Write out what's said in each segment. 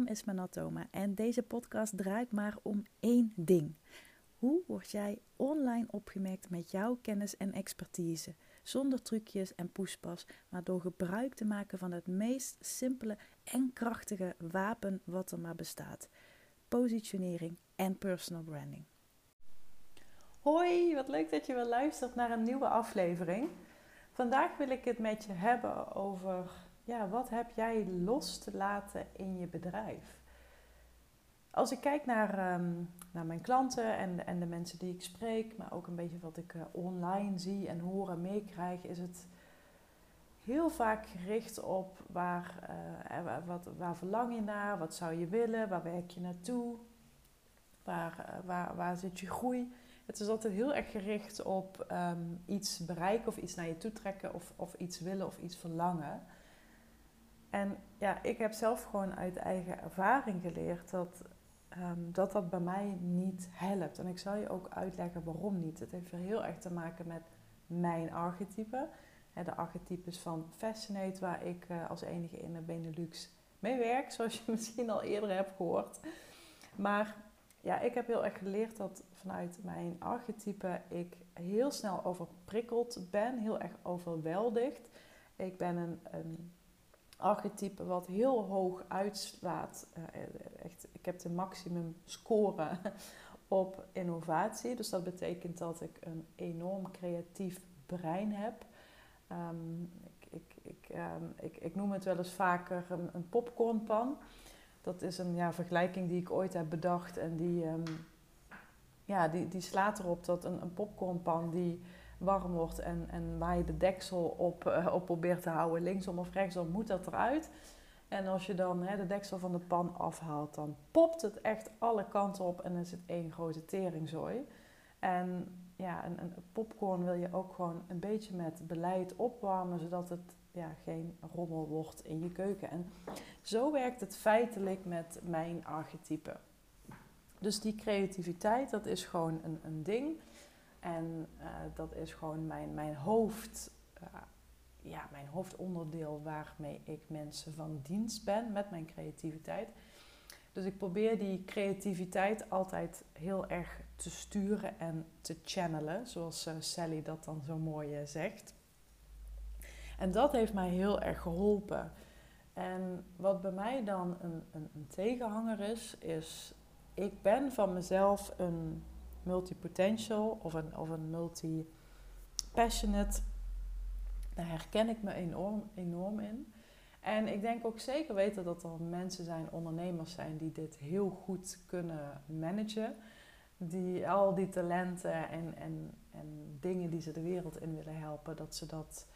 naam is Manatoma en deze podcast draait maar om één ding. Hoe word jij online opgemerkt met jouw kennis en expertise? Zonder trucjes en poespas, maar door gebruik te maken van het meest simpele en krachtige wapen wat er maar bestaat: positionering en personal branding. Hoi, wat leuk dat je weer luistert naar een nieuwe aflevering. Vandaag wil ik het met je hebben over ja, wat heb jij los te laten in je bedrijf? Als ik kijk naar, ehm, naar mijn klanten en, en de mensen die ik spreek, maar ook een beetje wat ik uh, online zie en hoor en meekrijg, is het heel vaak gericht op waar, uh, wat, waar verlang je naar, wat zou je willen, waar werk je naartoe, waar, uh, waar, waar zit je groei. Het is altijd heel erg gericht op um, iets bereiken of iets naar je toe trekken of, of iets willen of iets verlangen. En ja, ik heb zelf gewoon uit eigen ervaring geleerd dat, um, dat dat bij mij niet helpt. En ik zal je ook uitleggen waarom niet. Het heeft heel erg te maken met mijn archetype. De archetypes van Fascinate, waar ik uh, als enige in de Benelux mee werk, zoals je misschien al eerder hebt gehoord. Maar ja, ik heb heel erg geleerd dat vanuit mijn archetype ik heel snel overprikkeld ben, heel erg overweldigd. Ik ben een, een archetype wat heel hoog uitslaat. Uh, echt, ik heb de maximum score op innovatie. Dus dat betekent dat ik een enorm creatief brein heb. Um, ik, ik, ik, um, ik, ik, noem het wel eens vaker een, popcornpan. Dat is een ja, vergelijking die ik ooit heb bedacht. En die, um, ja, die, die slaat erop dat een, een popcornpan die warm wordt en, en waar je de deksel op, uh, op probeert te houden, linksom of rechtsom, moet dat eruit. En als je dan hè, de deksel van de pan afhaalt, dan popt het echt alle kanten op en is het één grote teringzooi. En ja, een, een popcorn wil je ook gewoon een beetje met beleid opwarmen, zodat het ja, geen rommel wordt in je keuken. En zo werkt het feitelijk met mijn archetype. Dus die creativiteit, dat is gewoon een, een ding. En uh, dat is gewoon mijn, mijn hoofd, uh, ja, mijn hoofdonderdeel waarmee ik mensen van dienst ben met mijn creativiteit. Dus ik probeer die creativiteit altijd heel erg te sturen en te channelen, zoals uh, Sally dat dan zo mooi zegt. En dat heeft mij heel erg geholpen. En wat bij mij dan een, een, een tegenhanger is, is ik ben van mezelf een multipotential of een, of een multi-passionate. Daar herken ik me enorm, enorm in. En ik denk ook zeker weten dat er mensen zijn, ondernemers zijn, die dit heel goed kunnen managen. Die al die talenten en, en, en dingen die ze de wereld in willen helpen, dat ze dat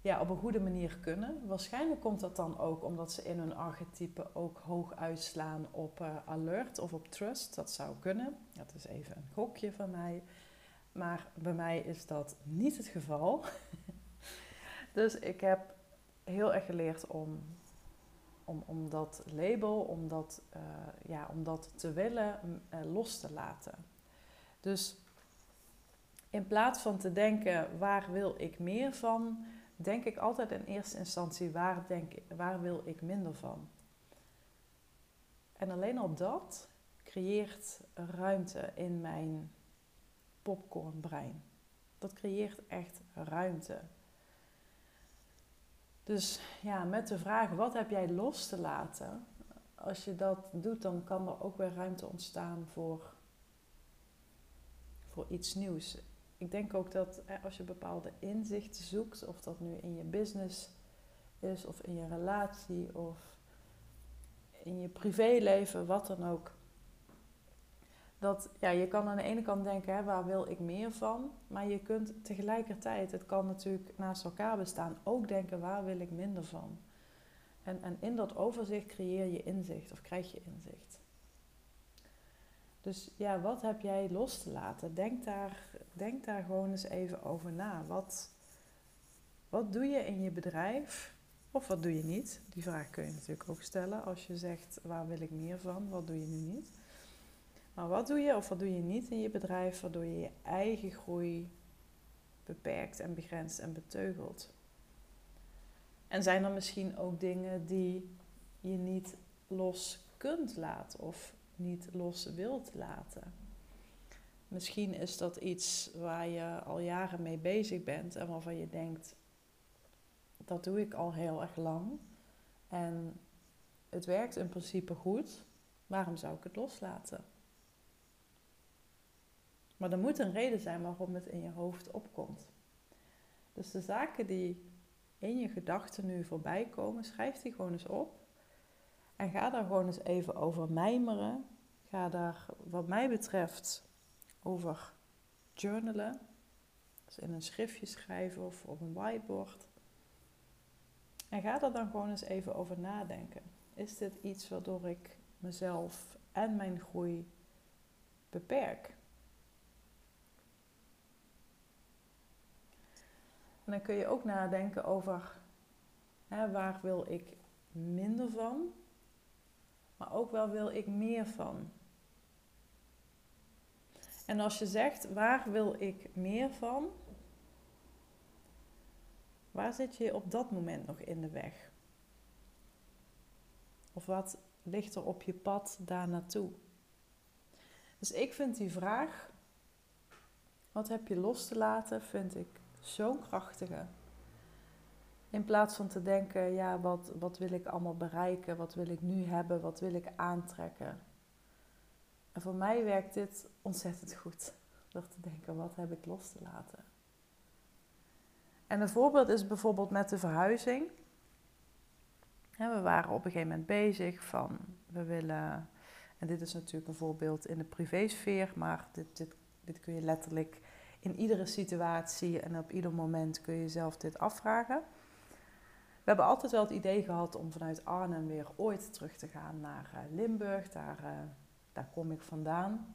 ja, op een goede manier kunnen. Waarschijnlijk komt dat dan ook omdat ze in hun archetype ook hoog uitslaan op uh, alert of op trust. Dat zou kunnen. Dat is even een gokje van mij. Maar bij mij is dat niet het geval. dus ik heb heel erg geleerd om, om, om dat label, om dat, uh, ja, om dat te willen uh, los te laten. Dus in plaats van te denken, waar wil ik meer van denk ik altijd in eerste instantie waar, denk, waar wil ik minder van. En alleen al dat creëert ruimte in mijn popcornbrein. Dat creëert echt ruimte. Dus ja, met de vraag: wat heb jij los te laten? Als je dat doet, dan kan er ook weer ruimte ontstaan voor, voor iets nieuws ik denk ook dat als je bepaalde inzichten zoekt, of dat nu in je business is, of in je relatie, of in je privéleven, wat dan ook. Dat ja, je kan aan de ene kant denken, hè, waar wil ik meer van? Maar je kunt tegelijkertijd, het kan natuurlijk naast elkaar bestaan, ook denken, waar wil ik minder van? En, en in dat overzicht creëer je inzicht of krijg je inzicht. Dus ja, wat heb jij los te laten? Denk daar, denk daar gewoon eens even over na. Wat, wat doe je in je bedrijf? Of wat doe je niet? Die vraag kun je natuurlijk ook stellen als je zegt waar wil ik meer van? Wat doe je nu niet? Maar wat doe je of wat doe je niet in je bedrijf waardoor je je eigen groei beperkt en begrenst en beteugelt? En zijn er misschien ook dingen die je niet los kunt laten of niet los wilt laten. Misschien is dat iets waar je al jaren mee bezig bent en waarvan je denkt, dat doe ik al heel erg lang. En het werkt in principe goed. Waarom zou ik het loslaten? Maar er moet een reden zijn waarom het in je hoofd opkomt. Dus de zaken die in je gedachten nu voorbij komen, schrijf die gewoon eens op. En ga daar gewoon eens even over mijmeren. Ga daar, wat mij betreft, over journalen. Dus in een schriftje schrijven of op een whiteboard. En ga er dan gewoon eens even over nadenken. Is dit iets waardoor ik mezelf en mijn groei beperk? En dan kun je ook nadenken over hè, waar wil ik minder van, maar ook wel wil ik meer van. En als je zegt waar wil ik meer van, waar zit je op dat moment nog in de weg? Of wat ligt er op je pad daar naartoe? Dus ik vind die vraag, wat heb je los te laten, vind ik zo'n krachtige. In plaats van te denken, ja, wat, wat wil ik allemaal bereiken? Wat wil ik nu hebben? Wat wil ik aantrekken? En voor mij werkt dit ontzettend goed. Door te denken, wat heb ik los te laten? En een voorbeeld is bijvoorbeeld met de verhuizing. We waren op een gegeven moment bezig van, we willen, en dit is natuurlijk een voorbeeld in de privésfeer, maar dit, dit, dit kun je letterlijk in iedere situatie en op ieder moment kun je jezelf dit afvragen. We hebben altijd wel het idee gehad om vanuit Arnhem weer ooit terug te gaan naar eh, Limburg. Daar, uh, daar kom ik vandaan.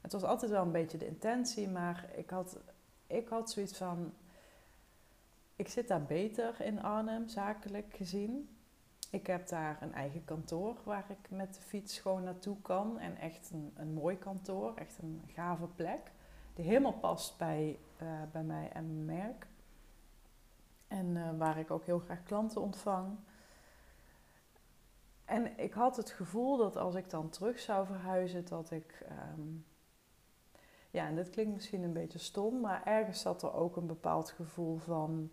Het was altijd wel een beetje de intentie, maar ik had, ik had zoiets van. Ik zit daar beter in Arnhem, zakelijk gezien. Ik heb daar een eigen kantoor waar ik met de fiets gewoon naartoe kan. En echt een, een mooi kantoor, echt een gave plek die helemaal past bij, uh, bij mij en mijn merk. En uh, waar ik ook heel graag klanten ontvang. En ik had het gevoel dat als ik dan terug zou verhuizen, dat ik. Um, ja, en dit klinkt misschien een beetje stom, maar ergens zat er ook een bepaald gevoel van.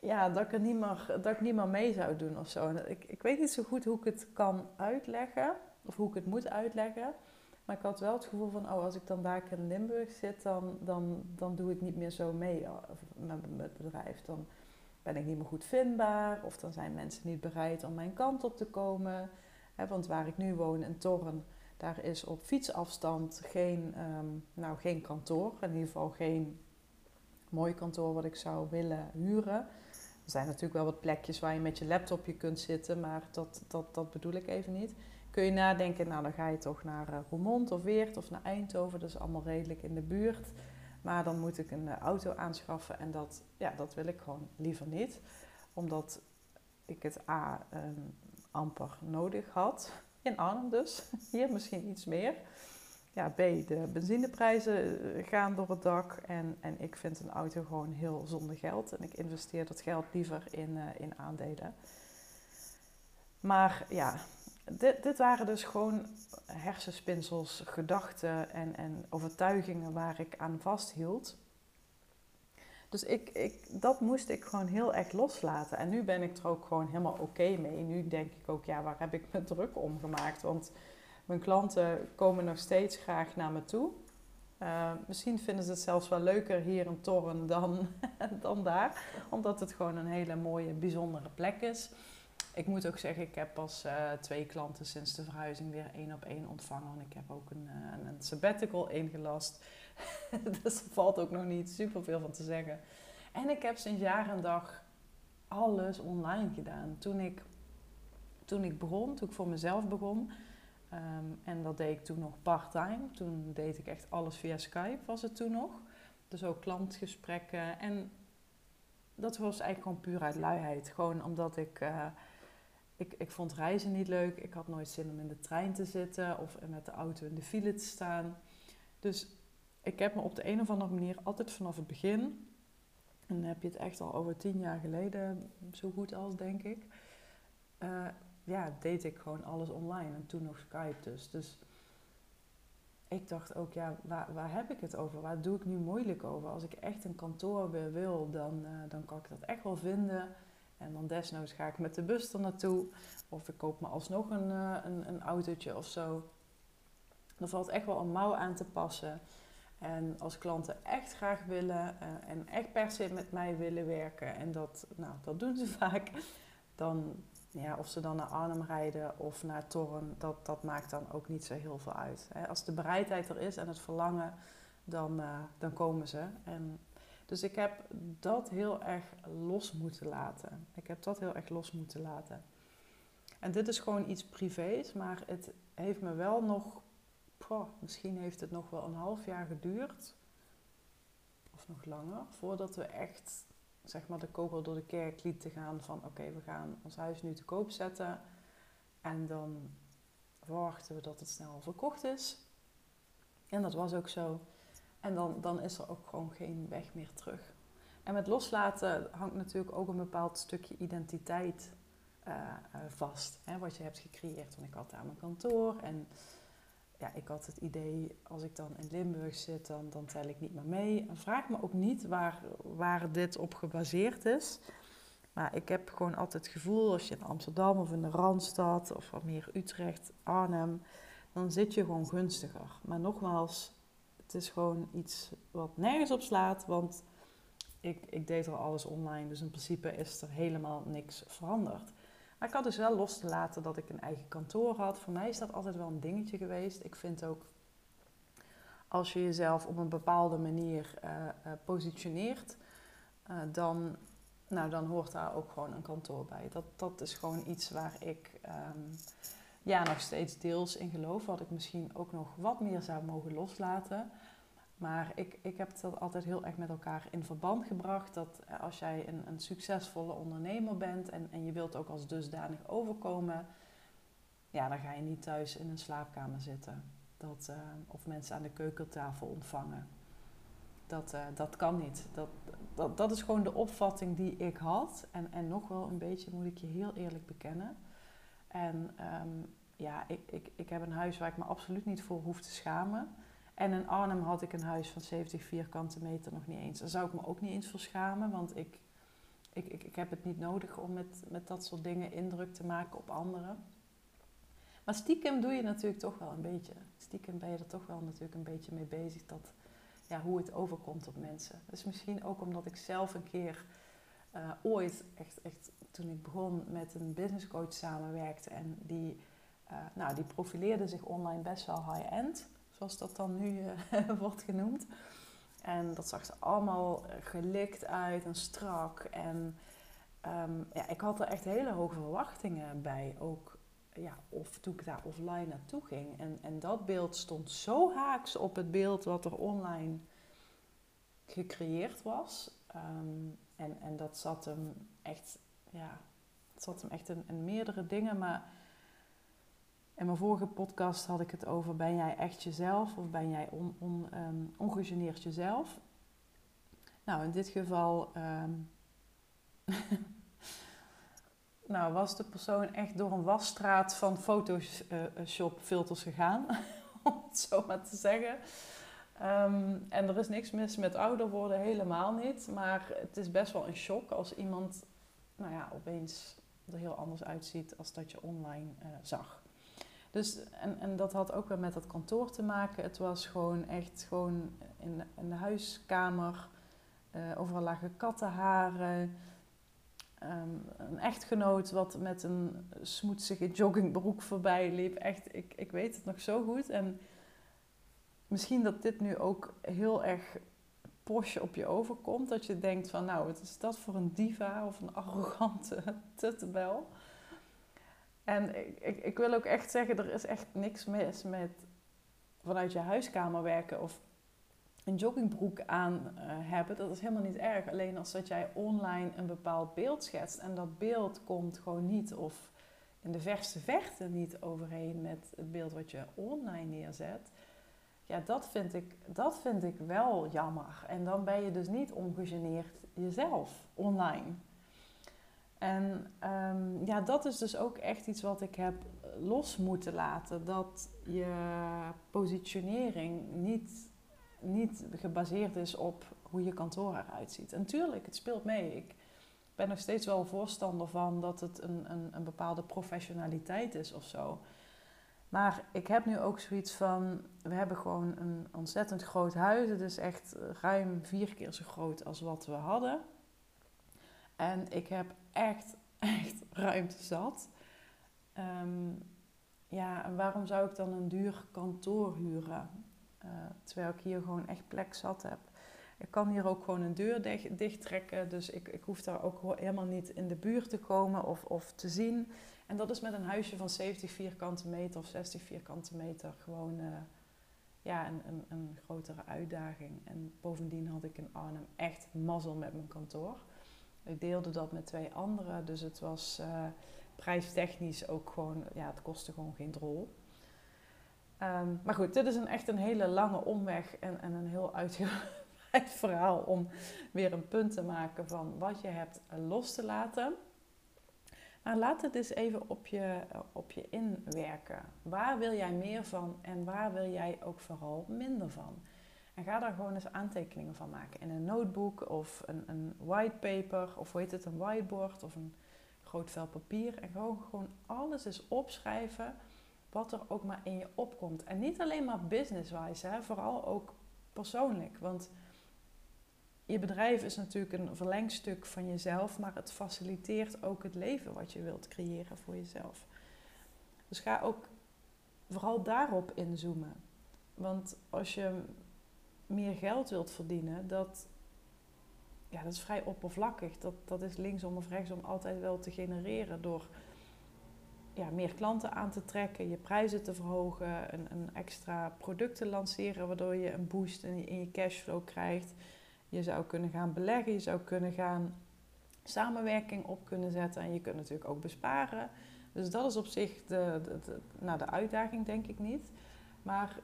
Ja, dat ik er niet meer, dat ik niet meer mee zou doen of zo. En ik, ik weet niet zo goed hoe ik het kan uitleggen, of hoe ik het moet uitleggen. Maar ik had wel het gevoel van, oh, als ik dan daar in Limburg zit, dan, dan, dan doe ik niet meer zo mee met het bedrijf. Dan ben ik niet meer goed vindbaar of dan zijn mensen niet bereid om mijn kant op te komen. want waar ik nu woon in Torren, daar is op fietsafstand geen, um, nou, geen kantoor. In ieder geval geen mooi kantoor wat ik zou willen huren. Er zijn natuurlijk wel wat plekjes waar je met je laptopje kunt zitten, maar dat, dat, dat bedoel ik even niet kun je nadenken, nou dan ga je toch naar uh, Roermond of Weert of naar Eindhoven. Dat is allemaal redelijk in de buurt. Maar dan moet ik een uh, auto aanschaffen en dat, ja, dat wil ik gewoon liever niet. Omdat ik het A um, amper nodig had. In Arnhem dus. Hier misschien iets meer. Ja, B, de benzineprijzen eh, gaan door het dak. En, en ik vind een auto gewoon heel zonder geld. En ik investeer dat geld liever in, in aandelen. Maar ja, dit, dit waren dus gewoon hersenspinsels, gedachten en, en overtuigingen waar ik aan vasthield. Dus ik, ik, dat moest ik gewoon heel erg loslaten. En nu ben ik er ook gewoon helemaal oké mee. Nu denk ik ook, ja, waar heb ik me druk om gemaakt? Want mijn klanten komen nog steeds graag naar me toe. Uh, misschien vinden ze het zelfs wel leuker hier in Torren dan, dan daar. Omdat het gewoon een hele mooie, bijzondere plek is. Ik moet ook zeggen, ik heb pas uh, twee klanten sinds de verhuizing weer één op één ontvangen. ik heb ook een, uh, een sabbatical ingelast. dus er valt ook nog niet super veel van te zeggen. En ik heb sinds jaar en dag alles online gedaan. Toen ik, toen ik begon, toen ik voor mezelf begon, um, en dat deed ik toen nog part-time. Toen deed ik echt alles via Skype, was het toen nog. Dus ook klantgesprekken. En dat was eigenlijk gewoon puur uit luiheid. Gewoon omdat ik... Uh, ik, ik vond reizen niet leuk. Ik had nooit zin om in de trein te zitten of met de auto in de file te staan. Dus ik heb me op de een of andere manier altijd vanaf het begin, en dan heb je het echt al over tien jaar geleden, zo goed als denk ik, eh, ja, deed ik gewoon alles online. En toen nog Skype dus. Dus ik dacht ook, ja, waar, waar heb ik het over? Waar doe ik nu moeilijk over? Als ik echt een kantoor weer wil, dan, uh, dan kan ik dat echt wel vinden. En dan desnoods ga ik met de bus er naartoe. Of ik koop me alsnog een, uh, een, een autootje of zo. Er valt echt wel een mouw aan te passen. En als klanten echt graag willen uh, en echt per se met mij willen werken, en dat, nou, dat doen ze vaak, dan, ja, of ze dan naar Arnhem rijden of naar Torren, dat, dat maakt dan ook niet zo heel veel uit. Als de bereidheid er is en het verlangen, dan, uh, dan komen ze. En, dus ik heb dat heel erg los moeten laten. Ik heb dat heel erg los moeten laten. En dit is gewoon iets privés, maar het heeft me wel nog misschien heeft het nog wel een half jaar geduurd, of nog langer, voordat we echt zeg maar, de kogel door de kerk lieten gaan van oké, we gaan ons huis nu te koop zetten en dan verwachten we dat het snel verkocht is. En dat was ook zo. En dan, dan is er ook gewoon geen weg meer terug. En met loslaten hangt natuurlijk ook een bepaald stukje identiteit uh, uh, vast. Hè, wat je hebt gecreëerd. Want ik had daar mijn kantoor en ja, ik had het idee, als ik dan in Limburg zit, dan, dan tel ik niet meer mee. En vraag me ook niet waar, waar dit op gebaseerd is. Maar ik heb gewoon altijd het gevoel, als je in Amsterdam of in de Randstad of wat meer Utrecht, Arnhem, dan zit je gewoon gunstiger. Maar nogmaals, het is gewoon iets wat nergens op slaat, want ik, ik deed al alles online. Dus in principe is er helemaal niks veranderd. Maar ik had dus wel los te laten dat ik een eigen kantoor had. Voor mij is dat altijd wel een dingetje geweest. Ik vind ook als je jezelf op een bepaalde manier uh, positioneert, uh, dan, nou, dan hoort daar ook gewoon een kantoor bij. Dat, dat is gewoon iets waar ik um, ja, nog steeds deels in geloof. Wat ik misschien ook nog wat meer zou mogen loslaten. Maar ik, ik heb dat altijd heel erg met elkaar in verband gebracht. Dat als jij een, een succesvolle ondernemer bent en, en je wilt ook als dusdanig overkomen, ja, dan ga je niet thuis in een slaapkamer zitten. Dat, uh, of mensen aan de keukentafel ontvangen. Dat, uh, dat kan niet. Dat, dat, dat is gewoon de opvatting die ik had. En, en nog wel een beetje, moet ik je heel eerlijk bekennen. En um, ja, ik, ik, ik heb een huis waar ik me absoluut niet voor hoef te schamen. En in Arnhem had ik een huis van 70 vierkante meter nog niet eens. Daar zou ik me ook niet eens voor schamen, want ik, ik, ik, ik heb het niet nodig om met, met dat soort dingen indruk te maken op anderen. Maar stiekem doe je natuurlijk toch wel een beetje. Stiekem ben je er toch wel natuurlijk een beetje mee bezig dat, ja, hoe het overkomt op mensen. Dus misschien ook omdat ik zelf een keer uh, ooit, echt, echt toen ik begon met een businesscoach samenwerkte en die, uh, nou, die profileerde zich online best wel high-end zoals dat dan nu uh, wordt genoemd. En dat zag er allemaal gelikt uit en strak. En um, ja, ik had er echt hele hoge verwachtingen bij. Ook ja, of toen ik daar offline naartoe ging. En, en dat beeld stond zo haaks op het beeld wat er online gecreëerd was. Um, en, en dat zat hem echt, ja, zat hem echt in, meerdere dingen. Maar in mijn vorige podcast had ik het over: ben jij echt jezelf of ben jij on, um, ongegeneerd jezelf? Nou, in dit geval um, nou, was de persoon echt door een wasstraat van Photoshop-filters gegaan, om het zo maar te zeggen. Um, en er is niks mis met ouder worden, helemaal niet. Maar het is best wel een shock als iemand nou ja, opeens er heel anders uitziet als dat je online uh, zag. Dus, en, en dat had ook weer met dat kantoor te maken. Het was gewoon echt gewoon in, de huiskamer. Uh, overal lagen kattenharen. Um, een echtgenoot wat met een smoetsige joggingbroek voorbij liep. Echt, ik, ik weet het nog zo goed. En misschien dat dit nu ook heel erg posh op je overkomt. Dat je denkt van, nou, wat is dat voor een diva of een arrogante tuttebel. En ik, wil ook echt zeggen, er is echt niks mis met vanuit je huiskamer werken of een joggingbroek aan uh, hebben. Dat is helemaal niet erg. Alleen als dat jij online een bepaald beeld schetst en dat beeld komt gewoon niet of in de verste verte niet overeen met het beeld wat je online neerzet. Ja, dat vind ik, dat vind ik wel jammer. En dan ben je dus niet ongegeneerd jezelf online. En ehm, ja, dat is dus ook echt iets wat ik heb los moeten laten. Dat je positionering niet, niet gebaseerd is op hoe je kantoor eruit ziet. En tuurlijk, het speelt mee. Ik ben nog steeds wel voorstander van dat het een, een, een bepaalde professionaliteit is of zo. Maar ik heb nu ook zoiets van, we hebben gewoon een ontzettend groot huis. Het is echt ruim vier keer zo groot als wat we hadden. En ik heb echt, echt ruimte zat. Ehm, ja, en waarom zou ik dan een duur kantoor huren? Uh, terwijl ik hier gewoon echt plek zat heb. Ik kan hier ook gewoon een deur dicht, dicht trekken. Dus ik, ik hoef daar ook helemaal niet in de buurt te komen of, of te zien. En dat is met een huisje van 70 vierkante meter of 60 vierkante meter gewoon uh, ja, een, een, een, grotere uitdaging. En bovendien had ik in Arnhem echt mazzel met mijn kantoor. Ik deelde dat met twee anderen, dus het was uh, prijstechnisch ook gewoon, ja, het kostte gewoon geen drol. Um, maar goed, dit is een, echt een hele lange omweg en, en een heel uitgebreid verhaal om weer een punt te maken van wat je hebt los te laten. Maar laat het eens even op je, op je inwerken. Waar wil jij meer van en waar wil jij ook vooral minder van? En ga daar gewoon eens aantekeningen van maken. In een notebook of een, een whitepaper of hoe heet het, een whiteboard of een groot vel papier. En gewoon, gewoon alles eens opschrijven wat er ook maar in je opkomt. En niet alleen maar business-wise, hè, vooral ook persoonlijk. Want je bedrijf is natuurlijk een verlengstuk van jezelf, maar het faciliteert ook het leven wat je wilt creëren voor jezelf. Dus ga ook vooral daarop inzoomen. Want als je meer geld wilt verdienen, dat, ja, dat is vrij oppervlakkig. Dat, dat is linksom of rechtsom altijd wel te genereren door ja, meer klanten aan te trekken, je prijzen te verhogen, een, een extra product te lanceren, waardoor je een boost in je, in je cashflow krijgt. Je zou kunnen gaan beleggen, je zou kunnen gaan samenwerking op kunnen zetten en je kunt natuurlijk ook besparen. Dus dat is op zich de, nou, de uitdaging, denk ik niet. Maar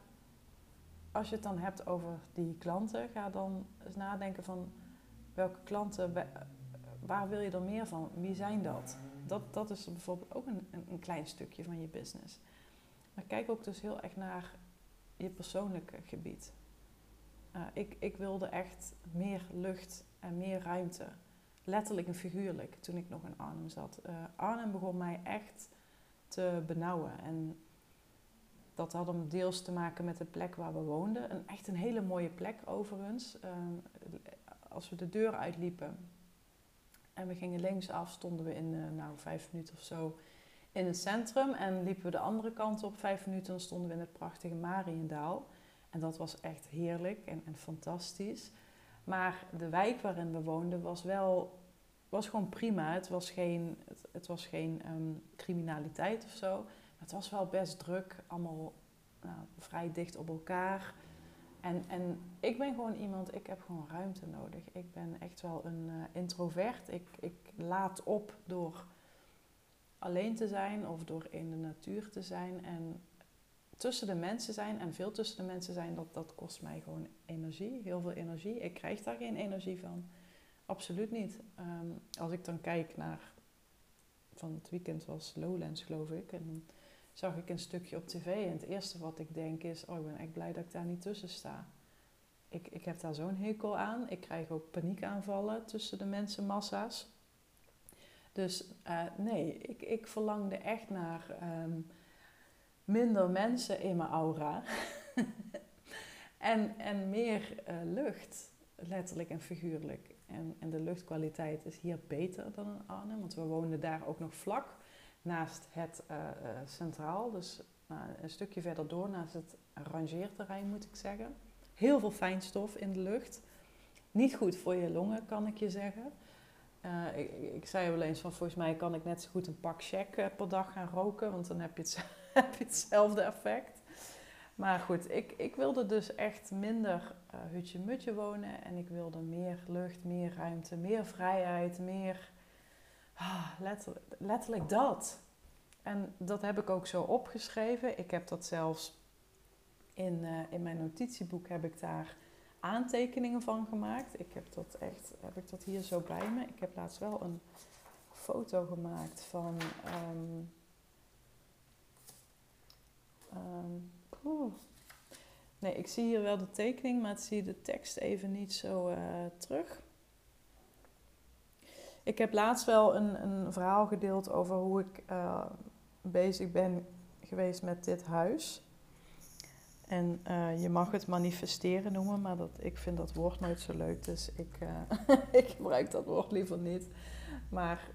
als je het dan hebt over die klanten, ga dan eens nadenken van welke klanten, waar wil je er meer van? Wie zijn dat? Dat, dat is bijvoorbeeld ook een, een klein stukje van je business. Maar kijk ook dus heel erg naar je persoonlijke gebied. Uh, ik, ik wilde echt meer lucht en meer ruimte. Letterlijk en figuurlijk toen ik nog in Arnhem zat. Uh, Arnhem begon mij echt te benauwen. En dat had hem deels te maken met de plek waar we woonden. Een, echt een hele mooie plek overigens. Uh, als we de deur uitliepen en we gingen linksaf, stonden we in nou, vijf minuten of zo in het centrum. En liepen we de andere kant op vijf minuten, dan stonden we in het prachtige Mariendaal. En dat was echt heerlijk en, en fantastisch. Maar de wijk waarin we woonden was wel was gewoon prima. Het was geen, het, was geen um, criminaliteit of zo. Het was wel best druk. Allemaal nou, vrij dicht op elkaar. En, en ik ben gewoon iemand, ik heb gewoon ruimte nodig. Ik ben echt wel een uh, introvert. Ik, ik laat op door alleen te zijn of door in de natuur te zijn. En tussen de mensen zijn en veel tussen de mensen zijn, dat, dat kost mij gewoon energie, heel veel energie. Ik krijg daar geen energie van. Absoluut niet. Um, als ik dan kijk naar, van het weekend was Lowlands geloof ik, en zag ik een stukje op tv en het eerste wat ik denk is, oh ik ben echt blij dat ik daar niet tussen sta. Ik, ik heb daar zo'n hekel aan. Ik krijg ook paniekaanvallen tussen de mensenmassa's. Dus uh, nee, ik, ik verlangde echt naar um, minder mensen in mijn aura. en, en meer uh, lucht, letterlijk en figuurlijk. En, en de luchtkwaliteit is hier beter dan in Arnhem, want we woonden daar ook nog vlak naast het uh, centraal. Dus een stukje verder door, naast het rangeerterrein moet ik zeggen. Heel veel fijnstof in de lucht. Niet goed voor je longen, kan ik je zeggen. Ik, ik, zei wel eens van volgens mij kan ik net zo goed een pak check per dag gaan roken, want dan heb je, het, heb je hetzelfde effect. Maar goed, ik, ik wilde dus echt minder uh, hutje-mutje wonen en ik wilde meer lucht, meer ruimte, meer vrijheid, meer ah, letterlijk, dat. En dat heb ik ook zo opgeschreven. Ik heb dat zelfs in, uh, in mijn notitieboek heb ik daar aantekeningen van gemaakt. Ik heb dat echt, heb ik dat hier zo bij me. Ik heb laatst wel een foto gemaakt van. ehm, ehm. Nee, ik zie hier wel de tekening, maar zie de tekst even niet zo eh, terug. Ik heb laatst wel een, een verhaal gedeeld over hoe ik eh, bezig ben geweest met dit huis. En eh, je mag het manifesteren noemen, maar dat, ik vind dat woord nooit zo leuk, dus ik, ik gebruik dat woord liever niet. Maar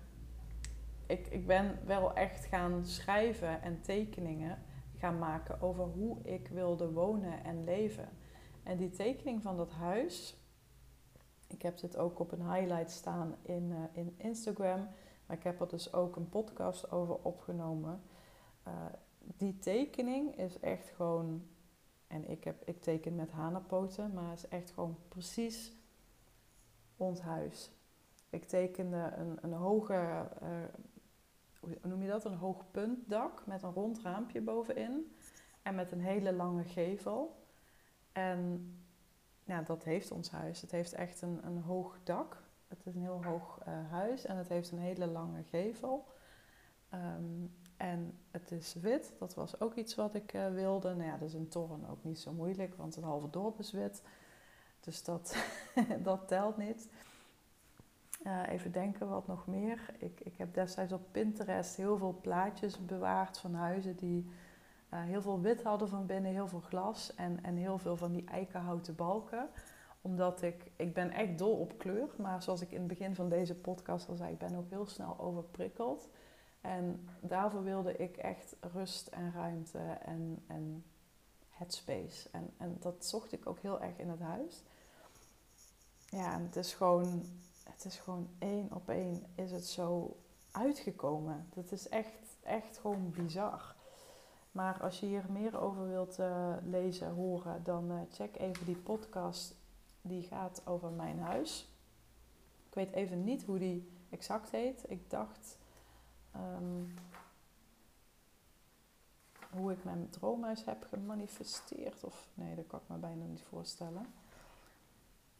ik, ik ben wel echt gaan schrijven en tekeningen gaan maken over hoe ik wilde wonen en leven. En die tekening van dat huis, ik heb dit ook op een highlight staan in, uh, in Instagram, maar ik heb er dus ook een podcast over opgenomen. Uh, die tekening is echt gewoon, en ik, heb, ik teken met hanapoten, maar is echt gewoon precies ons huis. Ik tekende een, een hoge, uh, hoe noem je dat, een hoog puntdak met een rond raampje bovenin en met een hele lange gevel. En ja, dat heeft ons huis. Het heeft echt een, een hoog dak. Het is een heel hoog uh, huis en het heeft een hele lange gevel. Um, en het is wit, dat was ook iets wat ik uh, wilde. Nou ja, dat is een toren ook niet zo moeilijk, want een halve dorp is wit. Dus dat, dat telt niet. Even denken, wat nog meer. Ik, ik heb destijds op Pinterest heel veel plaatjes bewaard van huizen die uh, heel veel wit hadden van binnen, heel veel glas en, en heel veel van die eikenhouten balken. Omdat ik, ik ben echt dol op kleur, maar zoals ik in het begin van deze podcast al zei, ik ben ook heel snel overprikkeld. En daarvoor wilde ik echt rust en ruimte en, en headspace. En, en dat zocht ik ook heel erg in het huis. Ja, en het is gewoon, het is gewoon één op één is het zo uitgekomen. Dat is echt, echt gewoon bizar. Maar als je hier meer over wilt uh, lezen, horen, dan uh, check even die podcast. Die gaat over mijn huis. Ik weet even niet hoe die exact heet. Ik dacht um, hoe ik mijn droomhuis heb gemanifesteerd. Of nee, dat kan ik me bijna niet voorstellen.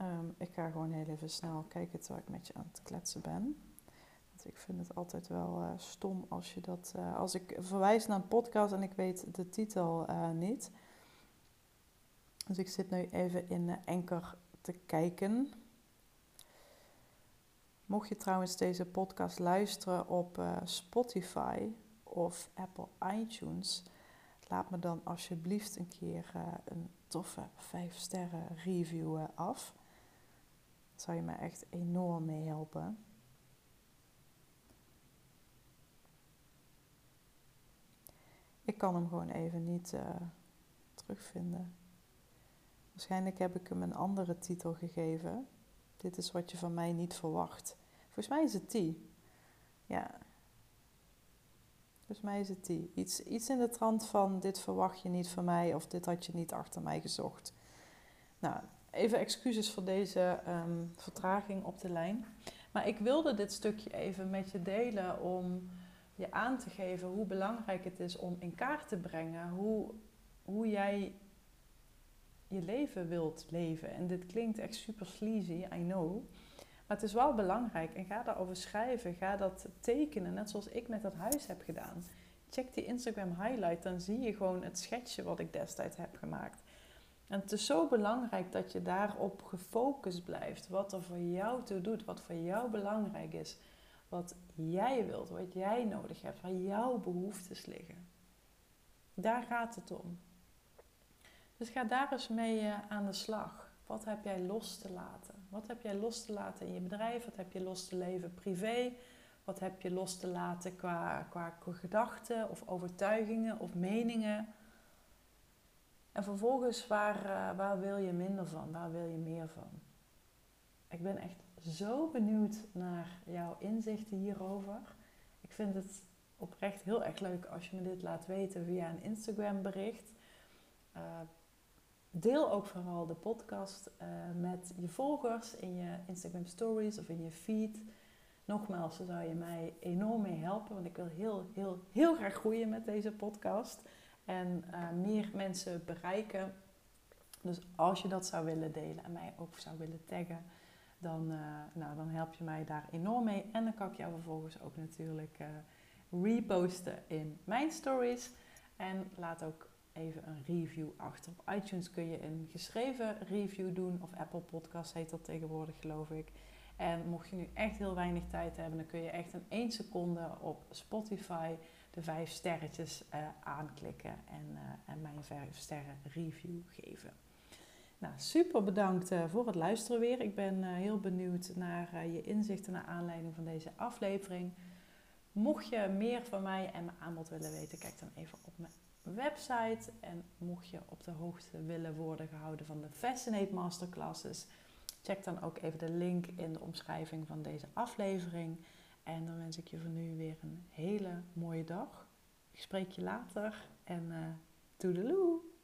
Um, ik ga gewoon heel even snel kijken terwijl ik met je aan het kletsen ben. Want ik vind het altijd wel uh, stom als je dat. Uh, als ik verwijs naar een podcast en ik weet de titel uh, niet. Dus ik zit nu even in Enker te kijken. Mocht je trouwens deze podcast luisteren op Spotify of Apple iTunes, laat me dan alsjeblieft een keer een toffe 5 sterren review af. Zou je me echt enorm mee helpen. Ik kan hem gewoon even niet terugvinden. Waarschijnlijk heb ik hem een andere titel gegeven. Dit is wat je van mij niet verwacht. Volgens mij is het die. Ja. Volgens mij is het die. Iets, iets in de trant van dit verwacht je niet van mij of dit had je niet achter mij gezocht. Nou, even excuses voor deze um, vertraging op de lijn. Maar ik wilde dit stukje even met je delen om je aan te geven hoe belangrijk het is om in kaart te brengen hoe, hoe jij je leven wilt leven. En dit klinkt echt super sleazy, I know. Maar het is wel belangrijk. En ga daarover schrijven. Ga dat tekenen. Net zoals ik met dat huis heb gedaan. Check die Instagram highlight. Dan zie je gewoon het schetsje wat ik destijds heb gemaakt. En het is zo belangrijk dat je daarop gefocust blijft. Wat er voor jou toe doet. Wat voor jou belangrijk is. Wat jij wilt. Wat jij nodig hebt. Waar jouw behoeftes liggen. Daar gaat het om. Dus ga daar eens mee uh, aan de slag. Wat heb jij los te laten? Wat heb jij los te laten in je bedrijf? Wat heb je los te leven privé? Wat heb je los te laten qua, qua gedachten of overtuigingen of meningen? En vervolgens, waar, uh, waar wil je minder van? Waar wil je meer van? Ik ben echt zo benieuwd naar jouw inzichten hierover. Ik vind het oprecht heel erg leuk als je me dit laat weten via een Instagram bericht. Uh, Deel ook vooral de podcast uh, met je volgers in je Instagram stories of in je feed. Nogmaals, daar zou je mij enorm mee helpen, want ik wil heel, heel, heel graag groeien met deze podcast en uh, meer mensen bereiken. Dus als je dat zou willen delen en mij ook zou willen taggen, dan, uh, nou, dan help je mij daar enorm mee. En dan kan ik jou vervolgens ook natuurlijk uh, reposten in mijn stories. En laat ook even een review achter. Op iTunes kun je een geschreven review doen. Of Apple Podcast heet dat tegenwoordig, geloof ik. En mocht je nu echt heel weinig tijd hebben, dan kun je echt in één seconde op Spotify de vijf sterretjes uh, aanklikken en, uh, en mij een vijf sterren review geven. Nou, super bedankt uh, voor het luisteren weer. Ik ben heel benieuwd naar je inzichten naar aanleiding van deze aflevering. Mocht je meer van mij en mijn aanbod willen weten, kijk dan even op mijn website. En mocht je op de hoogte willen worden gehouden van de Fascinate Masterclasses, check dan ook even de link in de omschrijving van deze aflevering. En dan wens ik je voor nu weer een hele mooie dag. Ik spreek je later en uh, toedeloe!